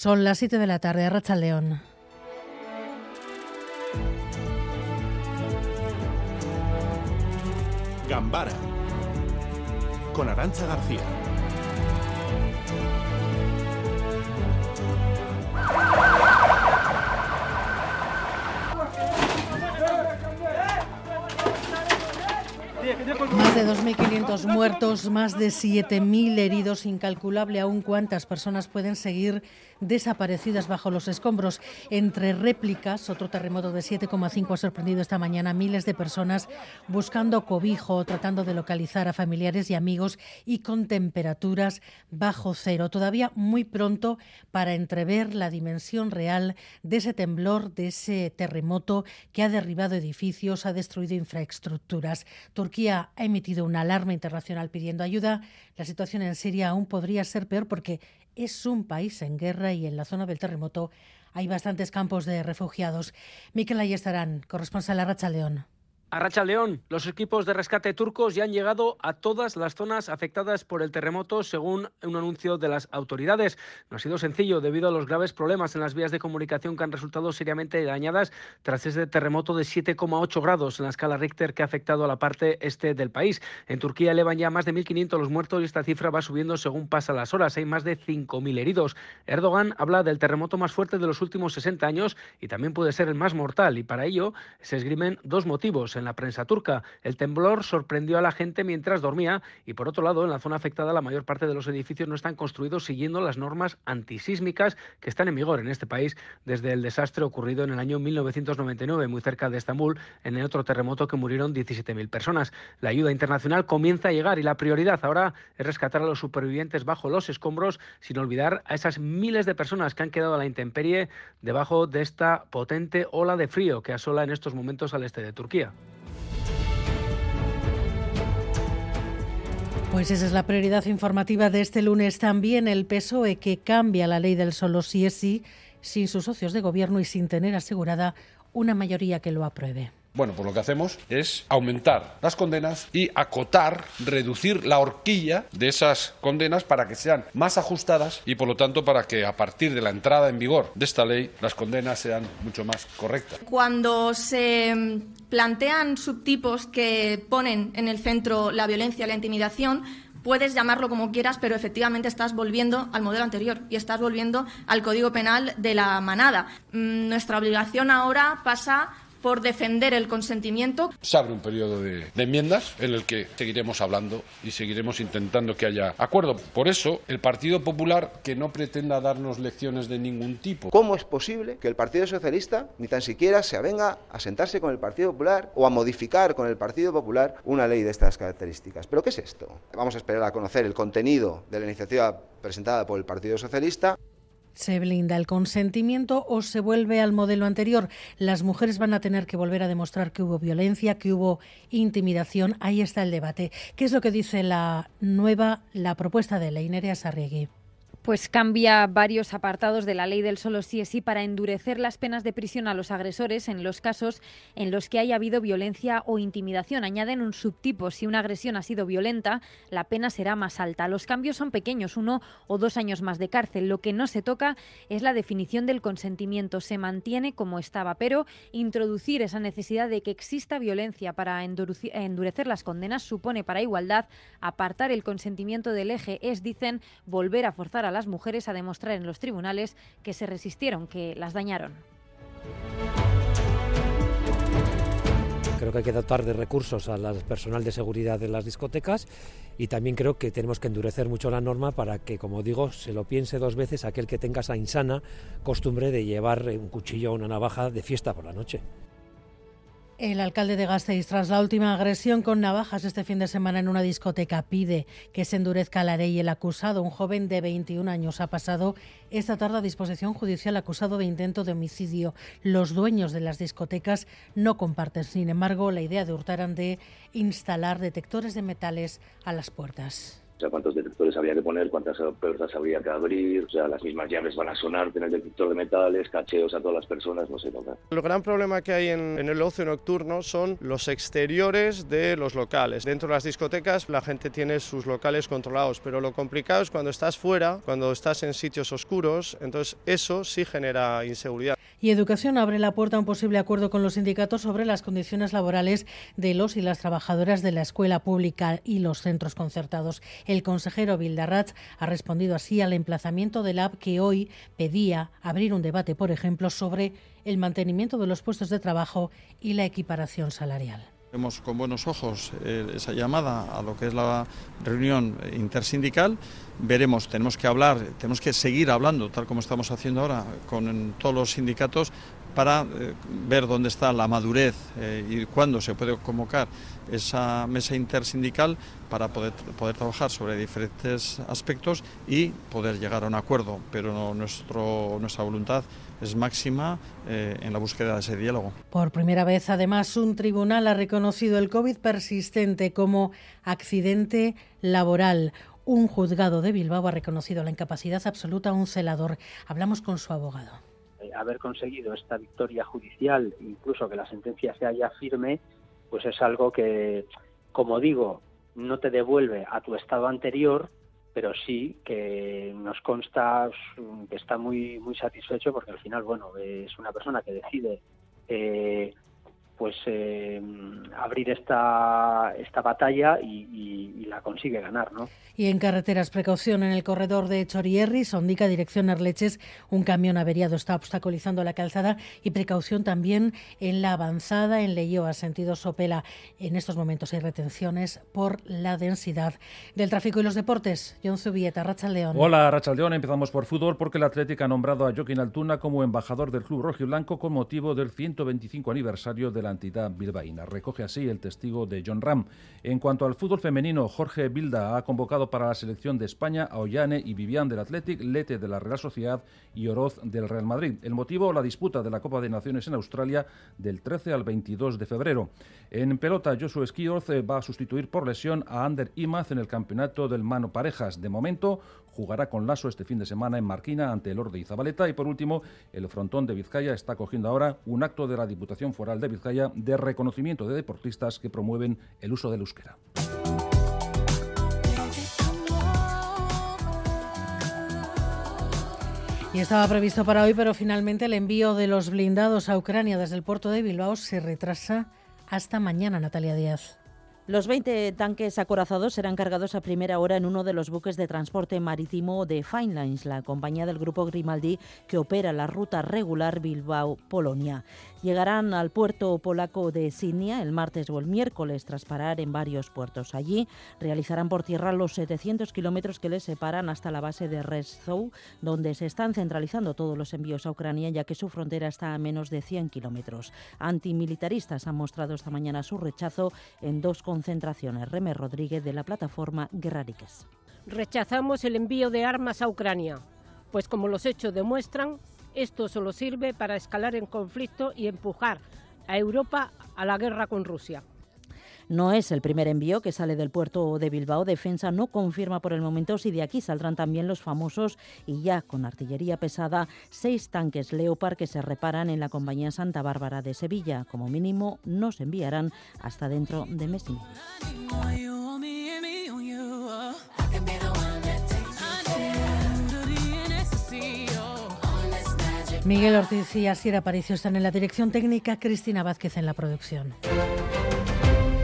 Son las 7 de la tarde, Racha León. Gambara con Arancha García. Más de 2.500 muertos, más de 7.000 heridos, incalculable aún cuántas personas pueden seguir desaparecidas bajo los escombros. Entre réplicas, otro terremoto de 7,5 ha sorprendido esta mañana a miles de personas buscando cobijo, tratando de localizar a familiares y amigos y con temperaturas bajo cero. Todavía muy pronto para entrever la dimensión real de ese temblor, de ese terremoto que ha derribado edificios, ha destruido infraestructuras. Turquía ha emitido una alarma internacional pidiendo ayuda. La situación en Siria aún podría ser peor porque es un país en guerra y en la zona del terremoto hay bastantes campos de refugiados. Miquel Ayestarán, corresponsal a Racha León. A Racha León, los equipos de rescate turcos ya han llegado a todas las zonas afectadas por el terremoto, según un anuncio de las autoridades. No ha sido sencillo debido a los graves problemas en las vías de comunicación que han resultado seriamente dañadas tras ese terremoto de 7,8 grados en la escala Richter que ha afectado a la parte este del país. En Turquía elevan ya más de 1.500 los muertos y esta cifra va subiendo según pasan las horas. Hay más de 5.000 heridos. Erdogan habla del terremoto más fuerte de los últimos 60 años y también puede ser el más mortal. Y para ello se esgrimen dos motivos en la prensa turca. El temblor sorprendió a la gente mientras dormía y por otro lado, en la zona afectada la mayor parte de los edificios no están construidos siguiendo las normas antisísmicas que están en vigor en este país desde el desastre ocurrido en el año 1999 muy cerca de Estambul en el otro terremoto que murieron 17.000 personas. La ayuda internacional comienza a llegar y la prioridad ahora es rescatar a los supervivientes bajo los escombros sin olvidar a esas miles de personas que han quedado a la intemperie debajo de esta potente ola de frío que asola en estos momentos al este de Turquía. Pues esa es la prioridad informativa de este lunes. También el PSOE que cambia la ley del solo sí es sí sin sus socios de gobierno y sin tener asegurada una mayoría que lo apruebe. Bueno, pues lo que hacemos es aumentar las condenas y acotar, reducir la horquilla de esas condenas para que sean más ajustadas y, por lo tanto, para que a partir de la entrada en vigor de esta ley las condenas sean mucho más correctas. Cuando se plantean subtipos que ponen en el centro la violencia la intimidación, puedes llamarlo como quieras, pero efectivamente estás volviendo al modelo anterior y estás volviendo al Código Penal de la manada. Mm, nuestra obligación ahora pasa por defender el consentimiento. Se abre un periodo de, de, enmiendas en el que seguiremos hablando y seguiremos intentando que haya acuerdo. Por eso, el Partido Popular, que no pretenda darnos lecciones de ningún tipo. ¿Cómo es posible que el Partido Socialista ni tan siquiera se avenga a sentarse con el Partido Popular o a modificar con el Partido Popular una ley de estas características? ¿Pero qué es esto? Vamos a esperar a conocer el contenido de la iniciativa presentada por el Partido Socialista. ¿Se blinda el consentimiento o se vuelve al modelo anterior? Las mujeres van a tener que volver a demostrar que hubo violencia, que hubo intimidación. Ahí está el debate. ¿Qué es lo que dice la nueva, la propuesta de ley Nerea Sarriegui? Pues cambia varios apartados de la ley del solo sí es sí para endurecer las penas de prisión a los agresores en los casos en los que haya habido violencia o intimidación. Añaden un subtipo. Si una agresión ha sido violenta, la pena será más alta. Los cambios son pequeños, uno o dos años más de cárcel. Lo que no se toca es la definición del consentimiento. Se mantiene como estaba, pero introducir esa necesidad de que exista violencia para endurecer las condenas supone para igualdad apartar el consentimiento del eje. Es, dicen, volver a forzar a la las mujeres a demostrar en los tribunales que se resistieron, que las dañaron. Creo que hay que dotar de recursos al personal de seguridad de las discotecas y también creo que tenemos que endurecer mucho la norma para que, como digo, se lo piense dos veces aquel que tenga esa insana costumbre de llevar un cuchillo o una navaja de fiesta por la noche. El alcalde de Gasteiz, tras la última agresión con navajas este fin de semana en una discoteca, pide que se endurezca la ley. El acusado, un joven de 21 años, ha pasado esta tarde a disposición judicial acusado de intento de homicidio. Los dueños de las discotecas no comparten, sin embargo, la idea de hurtar de instalar detectores de metales a las puertas. O sea, cuántos detectores habría que poner, cuántas puertas habría que abrir, o sea, las mismas llaves van a sonar, tener detector de metales, cacheos a todas las personas, no sé. No, El gran problema que hay en, en el ocio nocturno son los exteriores de los locales. Dentro de las discotecas la gente tiene sus locales controlados, pero lo complicado es cuando estás fuera, cuando estás en sitios oscuros, entonces eso sí genera inseguridad. Y Educación abre la puerta a un posible acuerdo con los sindicatos sobre las condiciones laborales de los y las trabajadoras de la escuela pública y los centros concertados. El consejero Bildarratz ha respondido así al emplazamiento del AB que hoy pedía abrir un debate, por ejemplo, sobre el mantenimiento de los puestos de trabajo y la equiparación salarial. Vemos con buenos ojos eh, esa llamada a lo que es la reunión intersindical. Veremos, tenemos que hablar, tenemos que seguir hablando, tal como estamos haciendo ahora, con todos los sindicatos para eh, ver dónde está la madurez eh, y cuándo se puede convocar esa mesa intersindical para poder, poder trabajar sobre diferentes aspectos y poder llegar a un acuerdo. Pero nuestra voluntad es máxima eh, en la búsqueda de ese diálogo. Por primera vez, además, un tribunal ha reconocido el COVID persistente como accidente laboral. Un juzgado de Bilbao ha reconocido la incapacidad absoluta a un celador. Hablamos con su abogado. Haber conseguido esta victoria judicial, incluso que la sentencia sea ya firme, pues es algo que, como digo, no te devuelve a tu estado anterior, pero sí que nos consta que está muy muy satisfecho porque al final bueno es una persona que decide eh, pues eh, abrir esta, esta batalla y, y, la consigue ganar. ¿no? Y en carreteras, precaución en el corredor de Chorierri, Sondica, dirección Arleches, un camión averiado está obstaculizando la calzada y precaución también en la avanzada en Leyoa, sentido Sopela. En estos momentos hay retenciones por la densidad del tráfico y los deportes. John Zubieta, Racha León. Hola, Racha León. Empezamos por fútbol porque el Atlético ha nombrado a Joaquín Altuna como embajador del club rojiblanco con motivo del 125 aniversario de la entidad bilbaína. Recoge así el testigo de John Ram. En cuanto al fútbol femenino, Jorge Bilda ha convocado para la selección de España a Ollane y Vivian del Athletic, Lete de la Real Sociedad y Oroz del Real Madrid. El motivo, la disputa de la Copa de Naciones en Australia del 13 al 22 de febrero. En pelota, Joshua Skioz eh, va a sustituir por lesión a Ander Imaz en el campeonato del Mano Parejas. De momento, jugará con Lasso este fin de semana en Marquina ante el Orde y Zabaleta. Y por último, el frontón de Vizcaya está cogiendo ahora un acto de la Diputación Foral de Vizcaya de reconocimiento de deportistas que promueven el uso del euskera. Y estaba previsto para hoy, pero finalmente el envío de los blindados a Ucrania desde el puerto de Bilbao se retrasa hasta mañana, Natalia Díaz. Los 20 tanques acorazados serán cargados a primera hora en uno de los buques de transporte marítimo de Fine Lines, la compañía del grupo Grimaldi que opera la ruta regular Bilbao-Polonia. Llegarán al puerto polaco de Sidnia el martes o el miércoles tras parar en varios puertos. Allí realizarán por tierra los 700 kilómetros que les separan hasta la base de Reszów, donde se están centralizando todos los envíos a Ucrania, ya que su frontera está a menos de 100 kilómetros. Antimilitaristas han mostrado esta mañana su rechazo en dos concentraciones. Reme Rodríguez de la plataforma Guerrariques. Rechazamos el envío de armas a Ucrania, pues como los hechos demuestran, esto solo sirve para escalar el conflicto y empujar a Europa a la guerra con Rusia. No es el primer envío que sale del puerto de Bilbao. Defensa no confirma por el momento si de aquí saldrán también los famosos y ya con artillería pesada seis tanques Leopard que se reparan en la compañía Santa Bárbara de Sevilla. Como mínimo no se enviarán hasta dentro de mes y medio. Miguel Ortiz y Asier Aparicio están en la dirección técnica, Cristina Vázquez en la producción.